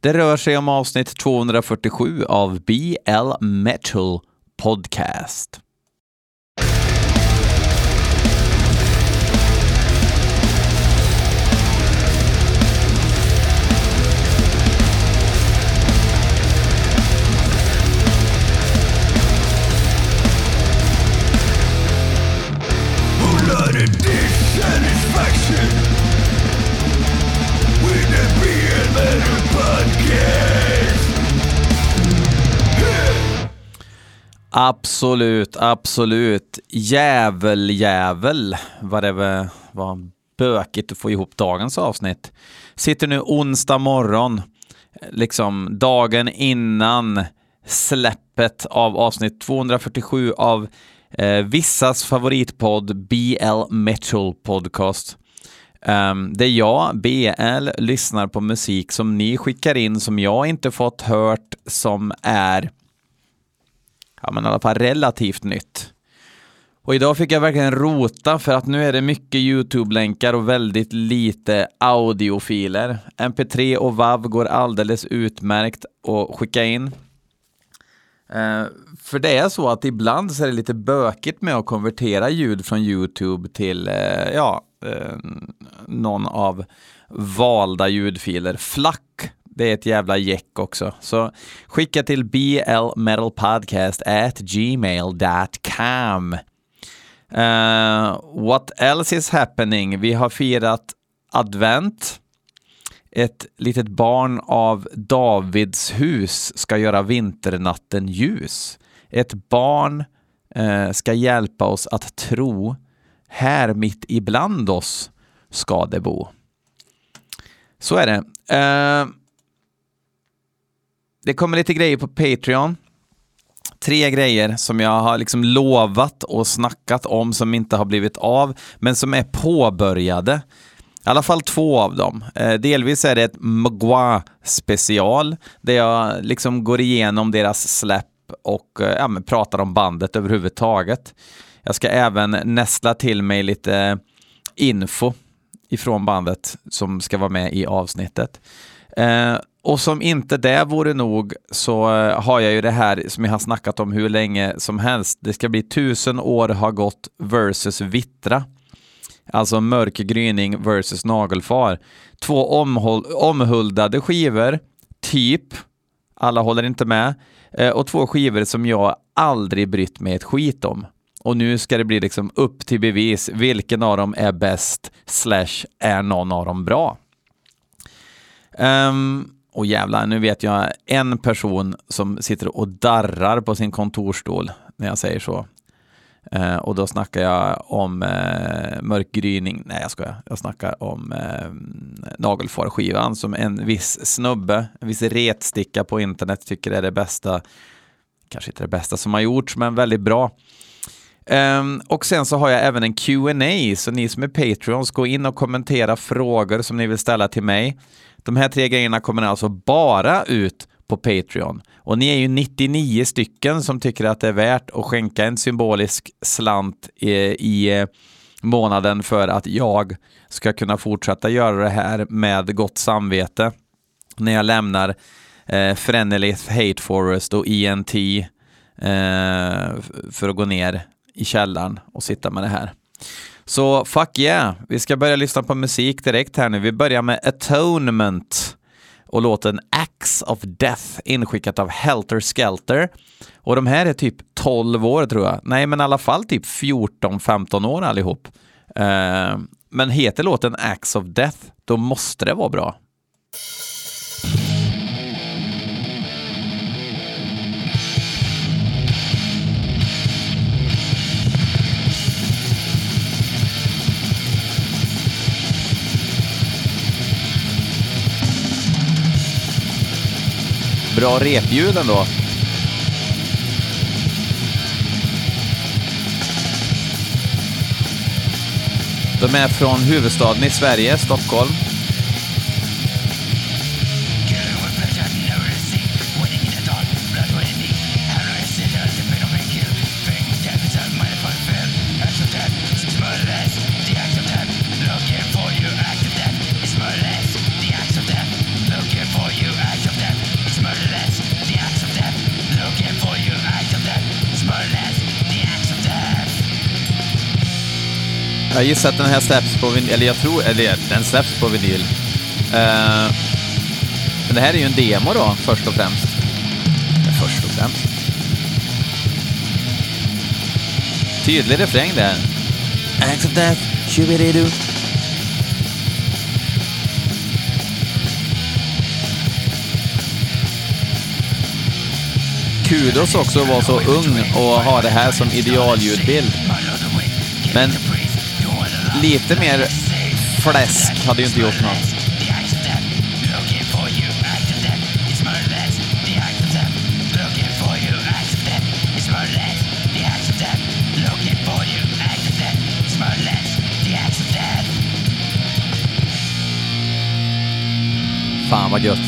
Det rör sig om avsnitt 247 av BL Metal Podcast. Absolut, absolut. Jävel, jävel vad det var, var bökigt att få ihop dagens avsnitt. Sitter nu onsdag morgon, liksom dagen innan släppet av avsnitt 247 av eh, vissas favoritpodd BL Metal Podcast. Um, är jag, BL, lyssnar på musik som ni skickar in som jag inte fått hört som är ja, men i alla fall relativt nytt. Och idag fick jag verkligen rota för att nu är det mycket YouTube-länkar och väldigt lite audiofiler. MP3 och WAV går alldeles utmärkt att skicka in. Eh, för det är så att ibland så är det lite bökigt med att konvertera ljud från YouTube till, eh, ja, eh, någon av valda ljudfiler. Flack det är ett jävla jäck också. Så skicka till blmetalpodcast@gmail.com. Uh, eh, what else is happening? Vi har firat advent. Ett litet barn av Davids hus ska göra vinternatten ljus. Ett barn uh, ska hjälpa oss att tro. Här mitt ibland oss ska det bo. Så är det. Uh, det kommer lite grejer på Patreon. Tre grejer som jag har liksom lovat och snackat om som inte har blivit av, men som är påbörjade. I alla fall två av dem. Eh, delvis är det ett Magua-special där jag liksom går igenom deras släpp och eh, ja, pratar om bandet överhuvudtaget. Jag ska även nästla till mig lite info ifrån bandet som ska vara med i avsnittet. Eh, och som inte det vore nog så eh, har jag ju det här som jag har snackat om hur länge som helst. Det ska bli tusen år har gått versus vittra. Alltså mörk gryning versus nagelfar. Två omhuldade skivor, typ. Alla håller inte med. Eh, och två skivor som jag aldrig brytt mig ett skit om. Och nu ska det bli liksom upp till bevis. Vilken av dem är bäst? Slash är någon av dem bra? Um, och jävlar, nu vet jag en person som sitter och darrar på sin kontorstol när jag säger så. Eh, och då snackar jag om eh, mörkgryning. Nej, jag skojar. Jag snackar om eh, nagelfarskivan som en viss snubbe, en viss retsticka på internet tycker är det bästa. Kanske inte det bästa som har gjorts, men väldigt bra. Um, och sen så har jag även en Q&A så ni som är Patreons, gå in och kommentera frågor som ni vill ställa till mig. De här tre grejerna kommer alltså bara ut på Patreon. Och ni är ju 99 stycken som tycker att det är värt att skänka en symbolisk slant i, i eh, månaden för att jag ska kunna fortsätta göra det här med gott samvete när jag lämnar eh, Frenelith, Hate Forest och ENT eh, för att gå ner i källaren och sitta med det här. Så fuck yeah, vi ska börja lyssna på musik direkt här nu. Vi börjar med Atonement och låten Axe of Death inskickat av Helter Skelter. Och de här är typ 12 år tror jag. Nej, men i alla fall typ 14-15 år allihop. Uh, men heter låten Axe of Death, då måste det vara bra. Bra repljud ändå. De är från huvudstaden i Sverige, Stockholm. Jag gissar att den här släpps på vinyl, eller jag tror, eller den släpps på vinyl. Uh, men det här är ju en demo då, först och främst. Först och främst. Tydlig refräng där. Acts of death, shoo kudos också att vara så ung och ha det här som idealljudbild. Men lite mer fläsk hade ju inte gjort något. Fan vad gött.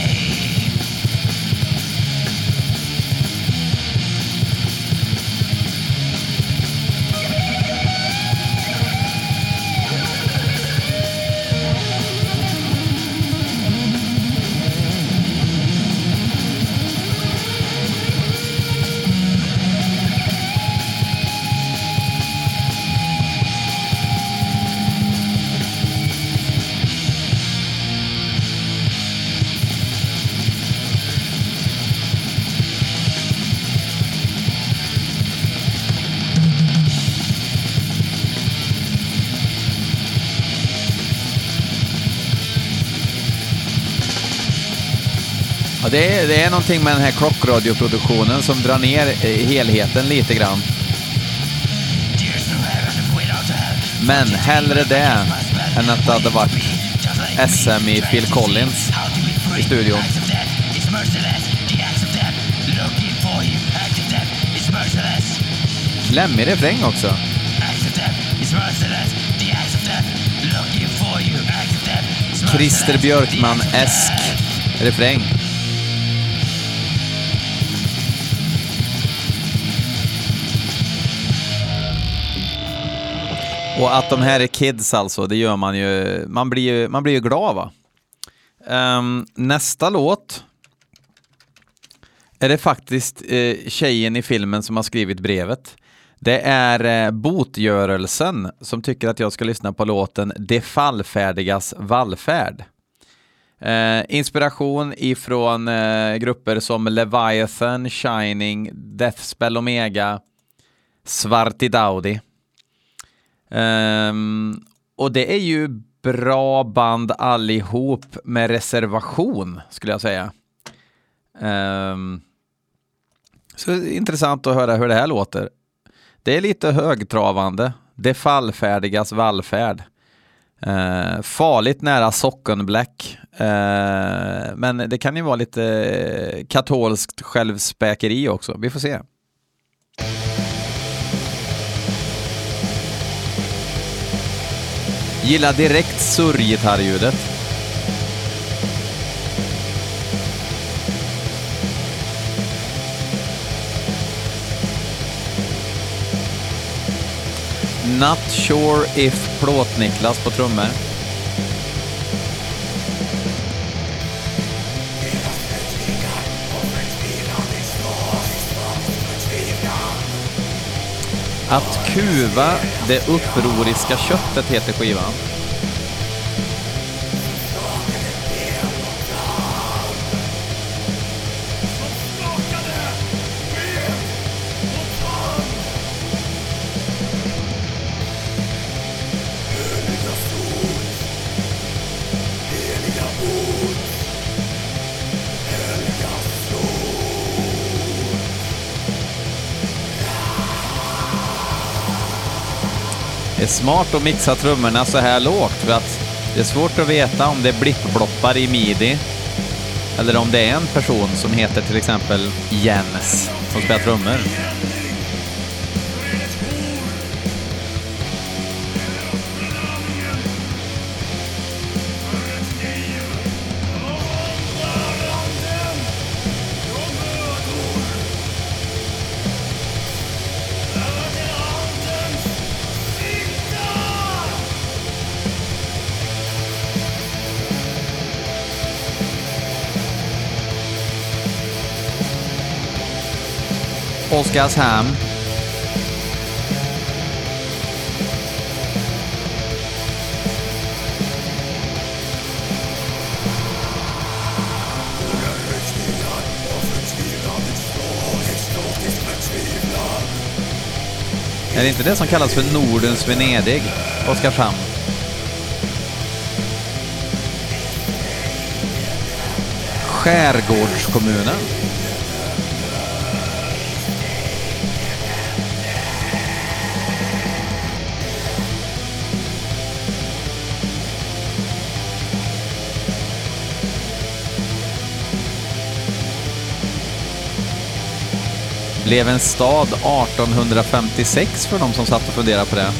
det är, det är någonting med den här klockradioproduktionen som drar ner eh, helheten lite grann. Men hellre det än att det hade varit SM i Phil Collins i studion. Klämmig refräng också. Christer Björkman-esk refräng. Och att de här är kids alltså, det gör man ju, man blir ju, man blir ju glad va. Um, nästa låt är det faktiskt uh, tjejen i filmen som har skrivit brevet. Det är uh, Botgörelsen som tycker att jag ska lyssna på låten De fallfärdigas vallfärd. Uh, inspiration ifrån uh, grupper som Leviathan, Shining, Deathspell Omega, Svarti Daudi. Um, och det är ju bra band allihop med reservation, skulle jag säga. Um, så intressant att höra hur det här låter. Det är lite högtravande. Det fallfärdigas vallfärd. Uh, farligt nära sockenbläck. Uh, men det kan ju vara lite katolskt självspäkeri också. Vi får se. Gillar direkt surrgitarrljudet. Not sure if Plåt-Niklas på trummor. Att kuva det upproriska köttet heter skivan. Smart att mixa trummorna så här lågt för att det är svårt att veta om det är blippbloppar i midi eller om det är en person som heter till exempel Jens som spelar trummor. Oskarshamn. Är det inte det som kallas för Nordens Venedig, Oskarshamn? Skärgårdskommunen. Blev en stad 1856 för de som satt och funderade på det.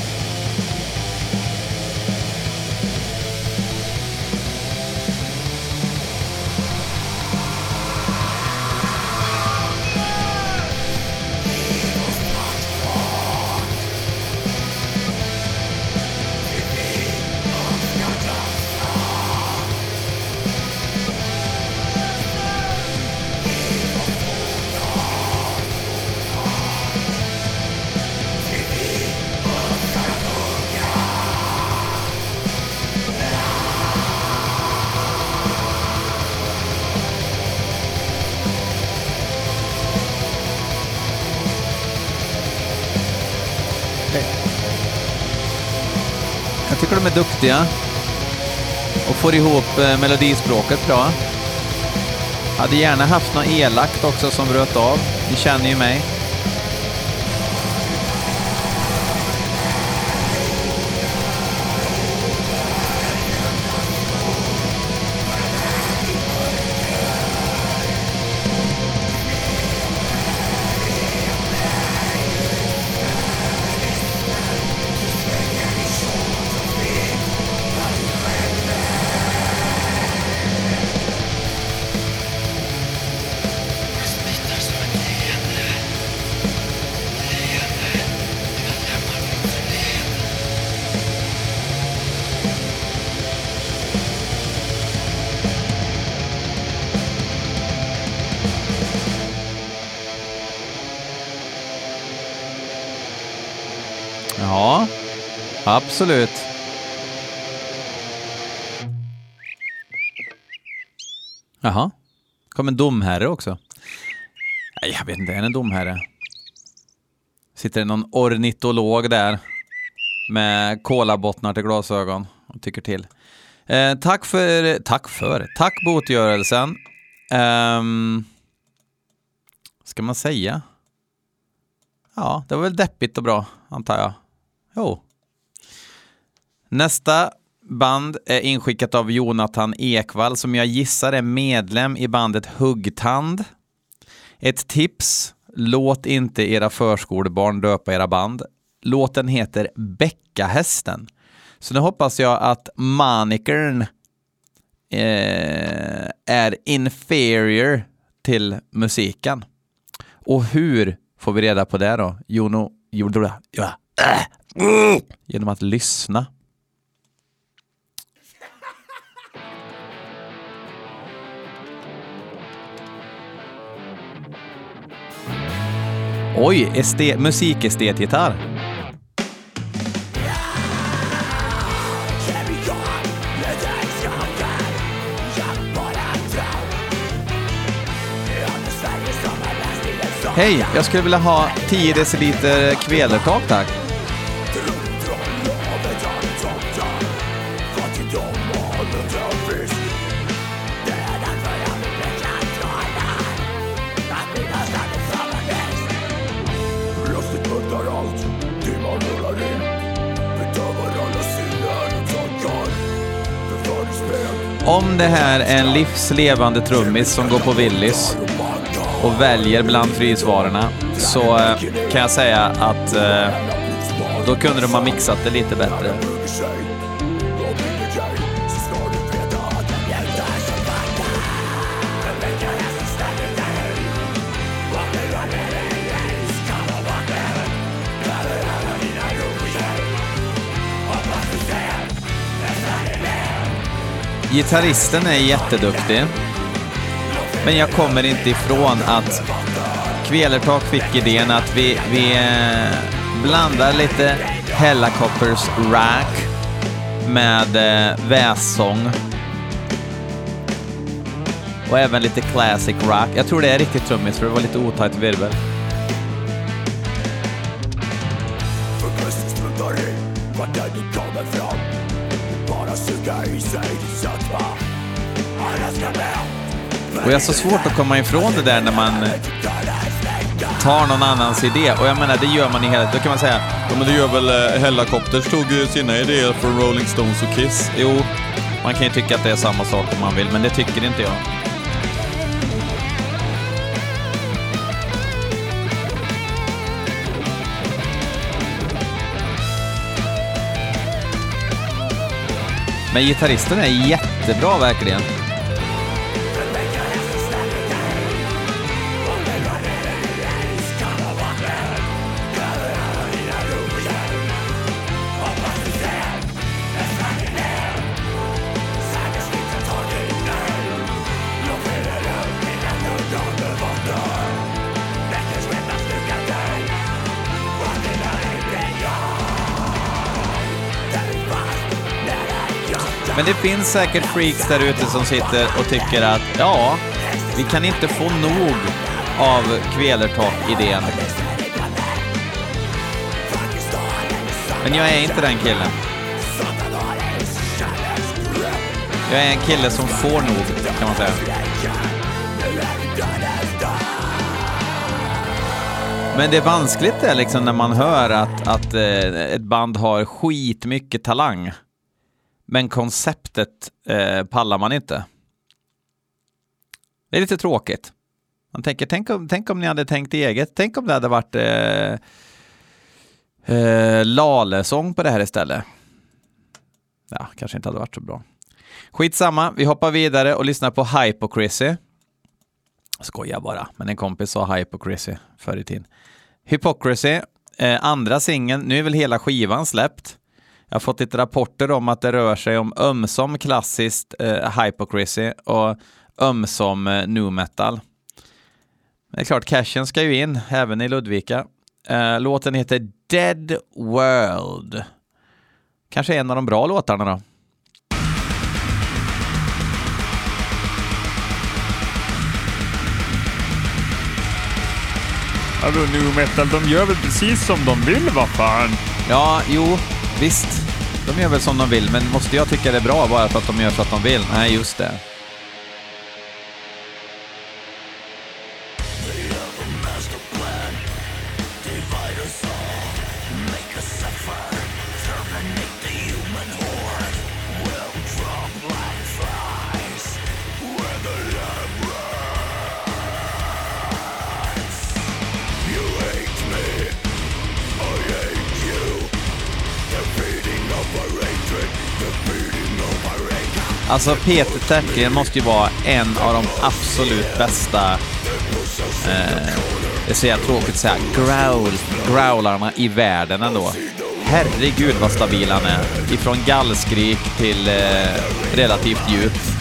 Är duktiga och får ihop eh, melodispråket bra. Hade gärna haft något elakt också som bröt av. Ni känner ju mig. Absolut. Jaha. kom en domherre också. Nej, jag vet inte, är det en domherre? Sitter det någon ornitolog där med kolabottnar till glasögon och tycker till. Eh, tack för, tack för, tack botgörelsen. Eh, ska man säga? Ja, det var väl deppigt och bra, antar jag. Jo. Nästa band är inskickat av Jonathan Ekvall som jag gissar är medlem i bandet Huggtand. Ett tips, låt inte era förskolebarn döpa era band. Låten heter Bäckahästen. Så nu hoppas jag att manikern eh, är inferior till musiken. Och hur får vi reda på det då? Jono, jo, ja, äh, genom att lyssna. Oj, musikestetgitarr. Hej, jag skulle vilja ha 10 deciliter kvelertak tack. Om det här är en livslevande trummis som går på Willys och väljer bland frysvarorna så eh, kan jag säga att eh, då kunde de ha mixat det lite bättre. Gitarristen är jätteduktig. Men jag kommer inte ifrån att Kvelertak fick idén att vi, vi eh, blandar lite Hellacopters Rack med eh, vässång. Och även lite classic rock. Jag tror det är riktigt trummis för det var lite otajt virvel. Och jag har så svårt att komma ifrån det där när man tar någon annans idé. Och jag menar, det gör man i hela... Då kan man säga, ja men det gör väl eh, Hellacopters tog ju sina idéer från Rolling Stones och Kiss. Jo, man kan ju tycka att det är samma sak om man vill, men det tycker inte jag. Men gitarristen är jättebra verkligen. Det finns säkert freaks där ute som sitter och tycker att ja, vi kan inte få nog av Kvelertak-idén. Men jag är inte den killen. Jag är en kille som får nog, kan man säga. Men det är vanskligt det liksom när man hör att, att eh, ett band har skitmycket talang. Men konceptet eh, pallar man inte. Det är lite tråkigt. Man tänker, tänk om, tänk om ni hade tänkt eget. Tänk om det hade varit eh, eh, lalesång på det här istället. Ja, kanske inte hade varit så bra. Skitsamma, vi hoppar vidare och lyssnar på Hypocrisy. Skojar bara, men en kompis sa Hypocrisy förr i tiden. Hypocrisy, eh, andra singeln, nu är väl hela skivan släppt. Jag har fått lite rapporter om att det rör sig om ömsom klassiskt eh, hypocrisy och ömsom eh, nu metal. Det är klart, cashen ska ju in även i Ludvika. Eh, låten heter Dead World. Kanske en av de bra låtarna då. Alltså nu metal, de gör väl precis som de vill, vad fan? Ja, jo, Visst, de gör väl som de vill, men måste jag tycka det är bra bara för att de gör så att de vill? Nej, just det. Alltså Peter Tertgren måste ju vara en av de absolut bästa, eh, det är så jävla tråkigt att säga, growl, growlarna i världen ändå. Herregud vad stabil han är. Ifrån gallskrik till eh, relativt djupt.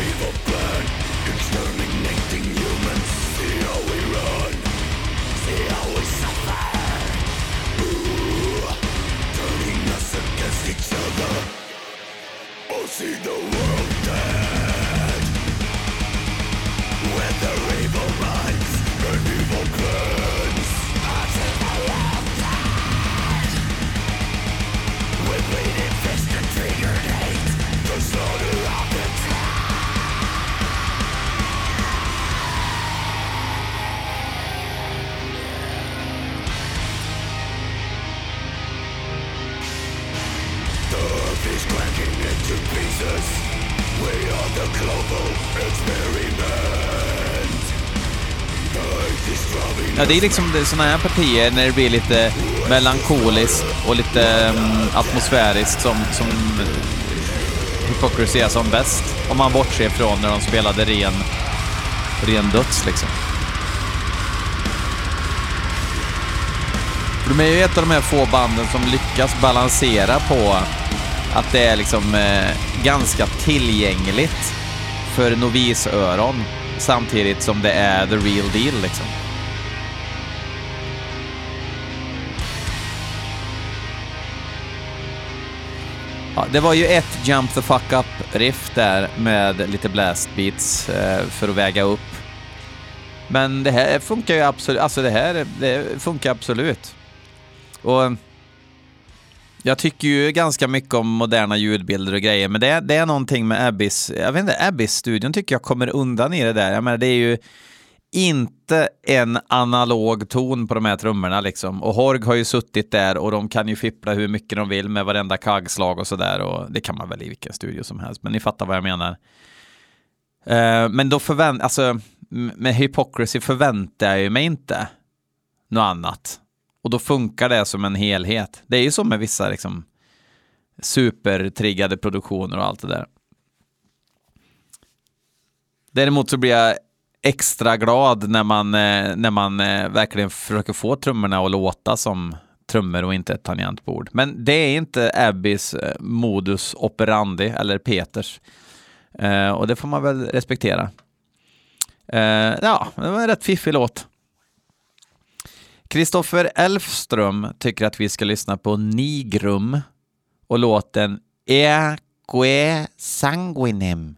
see the world dead. Ja, det är liksom sådana här partier när det blir lite melankoliskt och lite um, atmosfäriskt som, som Hypocrisy är som bäst. Om man bortser från när de spelade ren, ren döds liksom. De är ju ett av de här få banden som lyckas balansera på att det är liksom eh, ganska tillgängligt för novisöron samtidigt som det är the real deal liksom. Ja, det var ju ett Jump the fuck up-riff där med lite blast beats eh, för att väga upp. Men det här funkar ju absolut, alltså det här det funkar absolut. Och jag tycker ju ganska mycket om moderna ljudbilder och grejer, men det, det är någonting med Abyss, jag vet inte, Abyss-studion tycker jag kommer undan i det där. Jag menar, det är ju inte en analog ton på de här trummorna liksom. Och Horg har ju suttit där och de kan ju fippla hur mycket de vill med varenda kaggslag och sådär. Och det kan man väl i vilken studio som helst, men ni fattar vad jag menar. Uh, men då förväntar, alltså med Hypocrisy förväntar jag mig inte något annat. Och då funkar det som en helhet. Det är ju så med vissa liksom supertriggade produktioner och allt det där. Däremot så blir jag extra glad när man, eh, när man eh, verkligen försöker få trummorna att låta som trummor och inte ett tangentbord. Men det är inte Abbys eh, modus operandi, eller Peters. Och det får man väl respektera. Ja, det var en rätt fiffig låt. Kristoffer Elfström tycker att vi ska lyssna på Nigrum och låten Eque Sanguinem.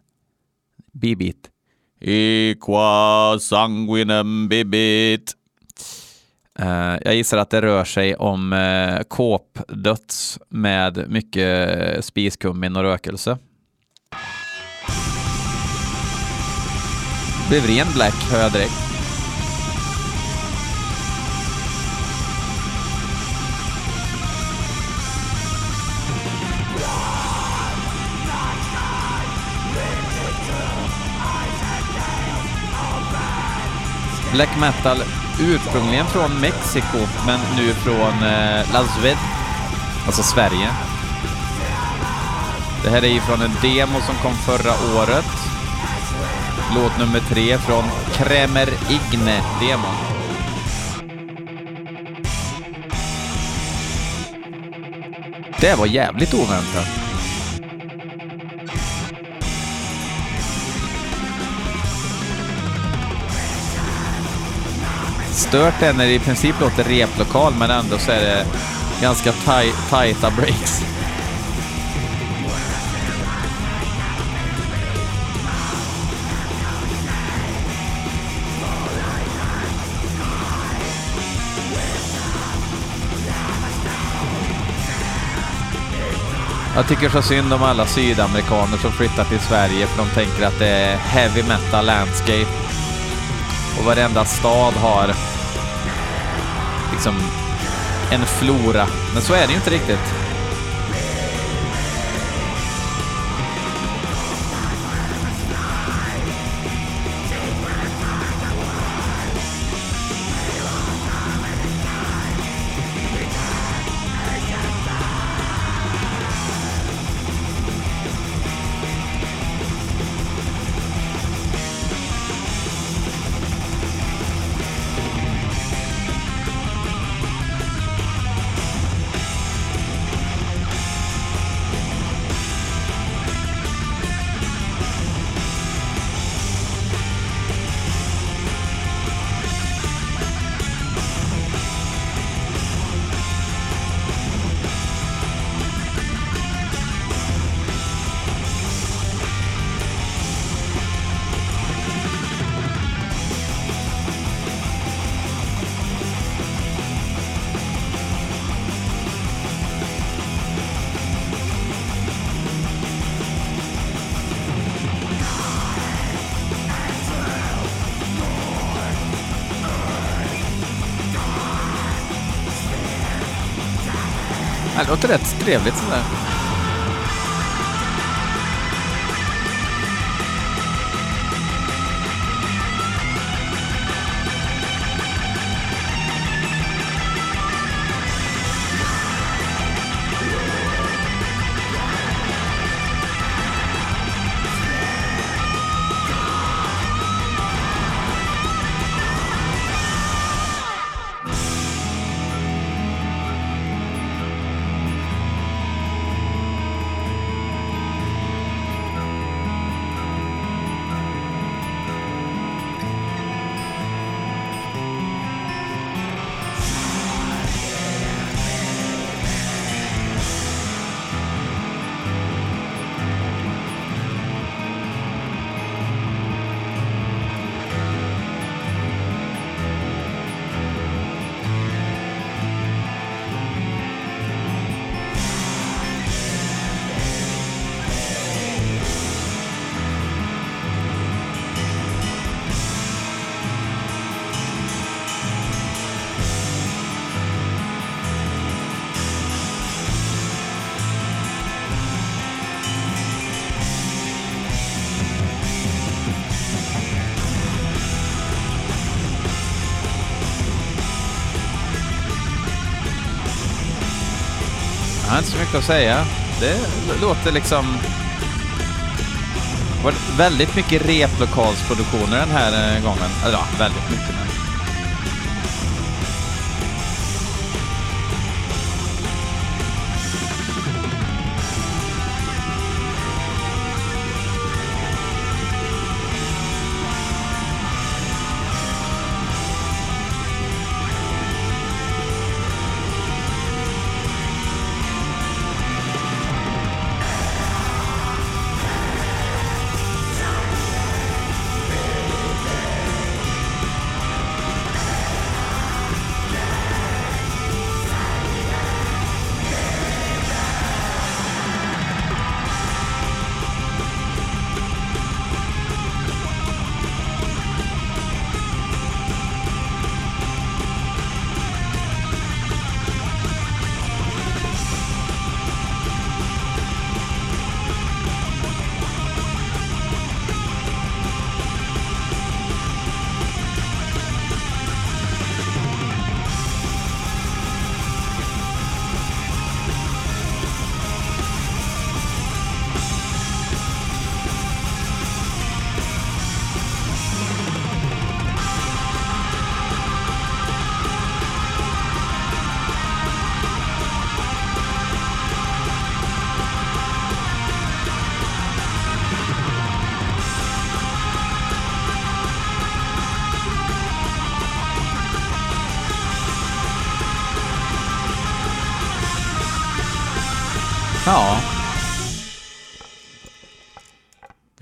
Bibit. Equa sanguinem bibit. Uh, jag gissar att det rör sig om uh, kåpdöds med mycket spiskummin och rökelse. Blev ren black, hör jag direkt. Black metal ursprungligen från Mexiko, men nu från eh, Lazved, alltså Sverige. Det här är ifrån en demo som kom förra året. Låt nummer tre från Kremer Igne-demon. Det var jävligt oväntat. Stört är när det i princip låter replokal men ändå så är det ganska taj tajta breaks. Jag tycker så synd om alla sydamerikaner som flyttar till Sverige för de tänker att det är heavy metal landscape. Och varenda stad har liksom en flora. Men så är det ju inte riktigt. Låter rätt trevligt sådär. Har inte så mycket att säga. Det låter liksom... Det var väldigt mycket replokalsproduktioner den här eh, gången. Eller ja, väldigt mycket.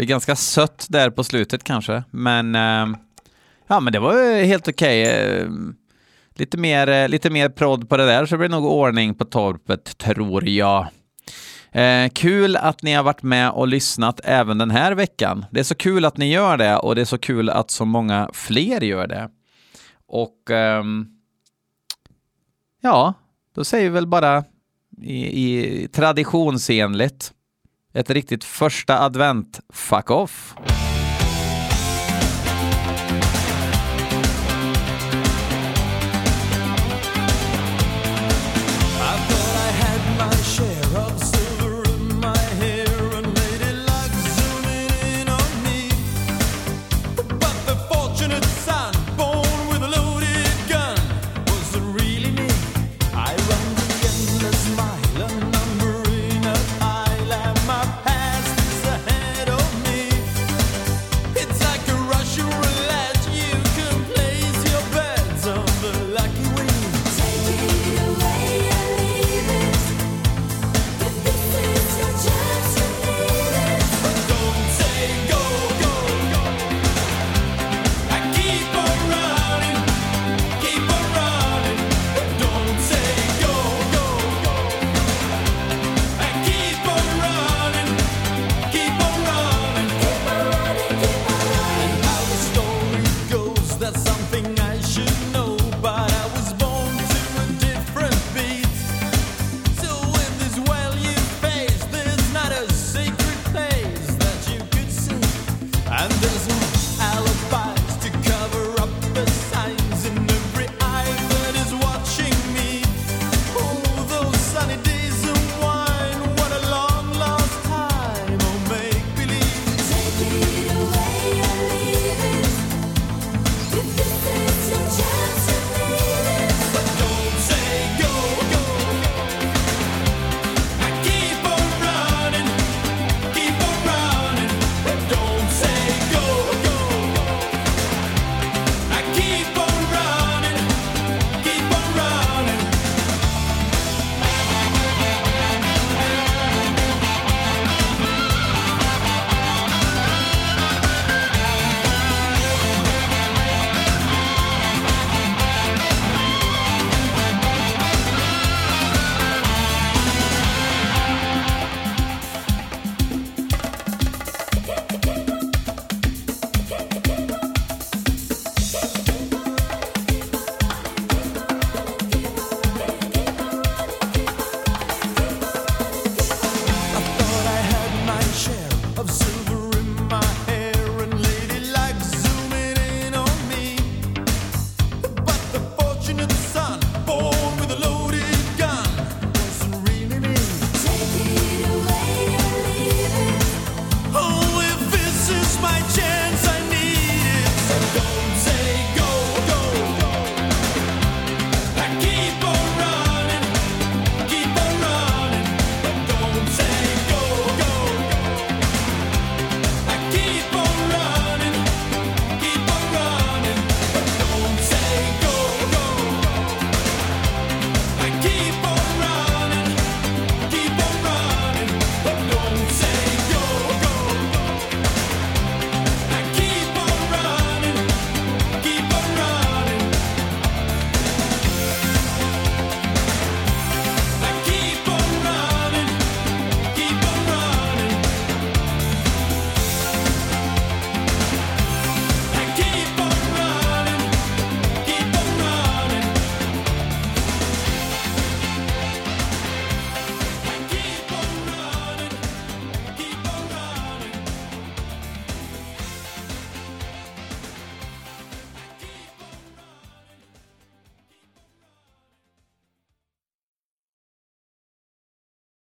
Det är ganska sött där på slutet kanske, men eh, ja, men det var helt okej. Okay. Lite mer, eh, lite mer prodd på det där så blir det nog ordning på torpet, tror jag. Eh, kul att ni har varit med och lyssnat även den här veckan. Det är så kul att ni gör det och det är så kul att så många fler gör det. Och ehm, ja, då säger vi väl bara i, i traditionsenligt ett riktigt första advent fuck off.